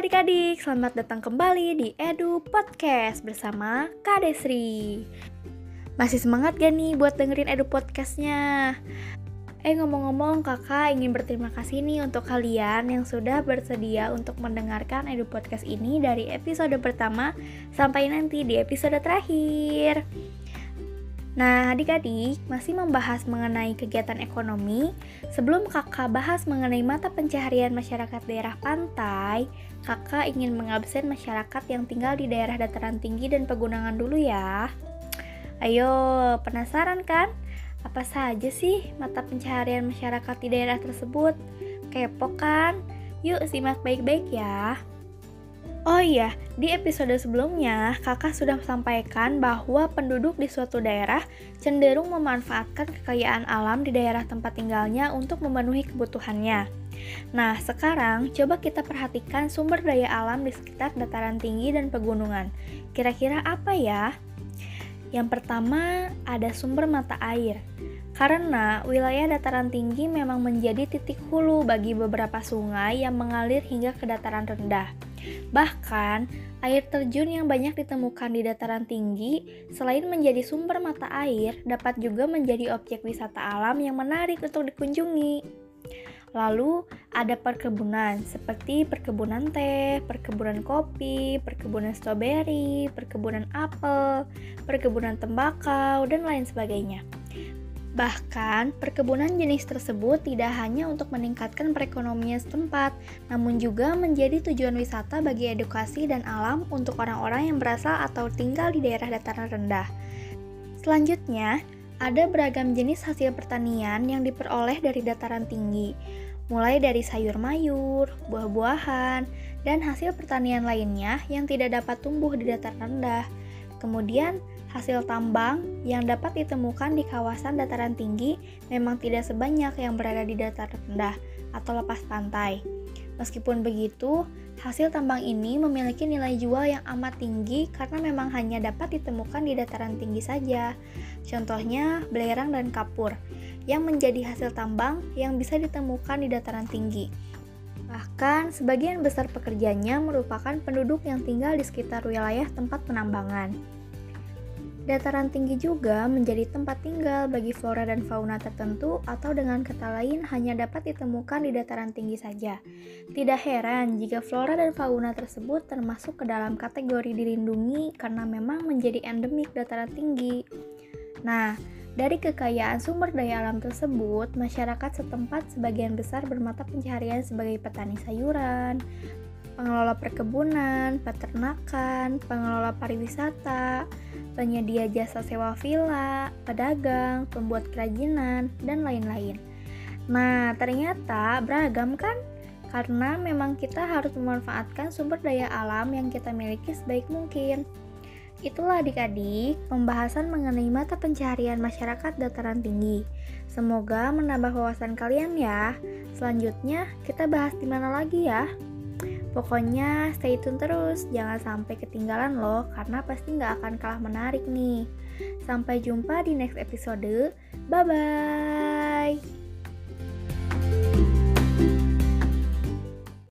adik-adik, selamat datang kembali di Edu Podcast bersama Kak Desri Masih semangat gak nih buat dengerin Edu Podcastnya? Eh ngomong-ngomong kakak ingin berterima kasih nih untuk kalian yang sudah bersedia untuk mendengarkan Edu Podcast ini dari episode pertama sampai nanti di episode terakhir Nah, adik-adik masih membahas mengenai kegiatan ekonomi. Sebelum kakak bahas mengenai mata pencaharian masyarakat daerah pantai, kakak ingin mengabsen masyarakat yang tinggal di daerah dataran tinggi dan pegunungan dulu ya. Ayo, penasaran kan? Apa saja sih mata pencaharian masyarakat di daerah tersebut? Kepo kan? Yuk simak baik-baik ya. Oh iya, di episode sebelumnya kakak sudah sampaikan bahwa penduduk di suatu daerah cenderung memanfaatkan kekayaan alam di daerah tempat tinggalnya untuk memenuhi kebutuhannya. Nah, sekarang coba kita perhatikan sumber daya alam di sekitar dataran tinggi dan pegunungan. Kira-kira apa ya? Yang pertama, ada sumber mata air. Karena wilayah dataran tinggi memang menjadi titik hulu bagi beberapa sungai yang mengalir hingga ke dataran rendah. Bahkan, air terjun yang banyak ditemukan di dataran tinggi, selain menjadi sumber mata air, dapat juga menjadi objek wisata alam yang menarik untuk dikunjungi. Lalu, ada perkebunan seperti perkebunan teh, perkebunan kopi, perkebunan stroberi, perkebunan apel, perkebunan tembakau, dan lain sebagainya. Bahkan, perkebunan jenis tersebut tidak hanya untuk meningkatkan perekonomian setempat, namun juga menjadi tujuan wisata bagi edukasi dan alam untuk orang-orang yang berasal atau tinggal di daerah dataran rendah. Selanjutnya, ada beragam jenis hasil pertanian yang diperoleh dari dataran tinggi, mulai dari sayur mayur, buah-buahan, dan hasil pertanian lainnya yang tidak dapat tumbuh di dataran rendah. Kemudian, hasil tambang yang dapat ditemukan di kawasan dataran tinggi memang tidak sebanyak yang berada di dataran rendah atau lepas pantai. Meskipun begitu, hasil tambang ini memiliki nilai jual yang amat tinggi karena memang hanya dapat ditemukan di dataran tinggi saja. Contohnya, belerang dan kapur, yang menjadi hasil tambang yang bisa ditemukan di dataran tinggi. Bahkan, sebagian besar pekerjanya merupakan penduduk yang tinggal di sekitar wilayah tempat penambangan. Dataran tinggi juga menjadi tempat tinggal bagi flora dan fauna tertentu atau dengan kata lain hanya dapat ditemukan di dataran tinggi saja. Tidak heran jika flora dan fauna tersebut termasuk ke dalam kategori dilindungi karena memang menjadi endemik dataran tinggi. Nah, dari kekayaan sumber daya alam tersebut, masyarakat setempat sebagian besar bermata pencaharian sebagai petani sayuran, pengelola perkebunan, peternakan, pengelola pariwisata, penyedia jasa sewa villa, pedagang, pembuat kerajinan, dan lain-lain. Nah, ternyata beragam kan? Karena memang kita harus memanfaatkan sumber daya alam yang kita miliki sebaik mungkin. Itulah adik-adik pembahasan mengenai mata pencaharian masyarakat dataran tinggi. Semoga menambah wawasan kalian ya. Selanjutnya kita bahas di mana lagi ya? Pokoknya stay tune terus, jangan sampai ketinggalan loh, karena pasti nggak akan kalah menarik nih. Sampai jumpa di next episode, bye-bye!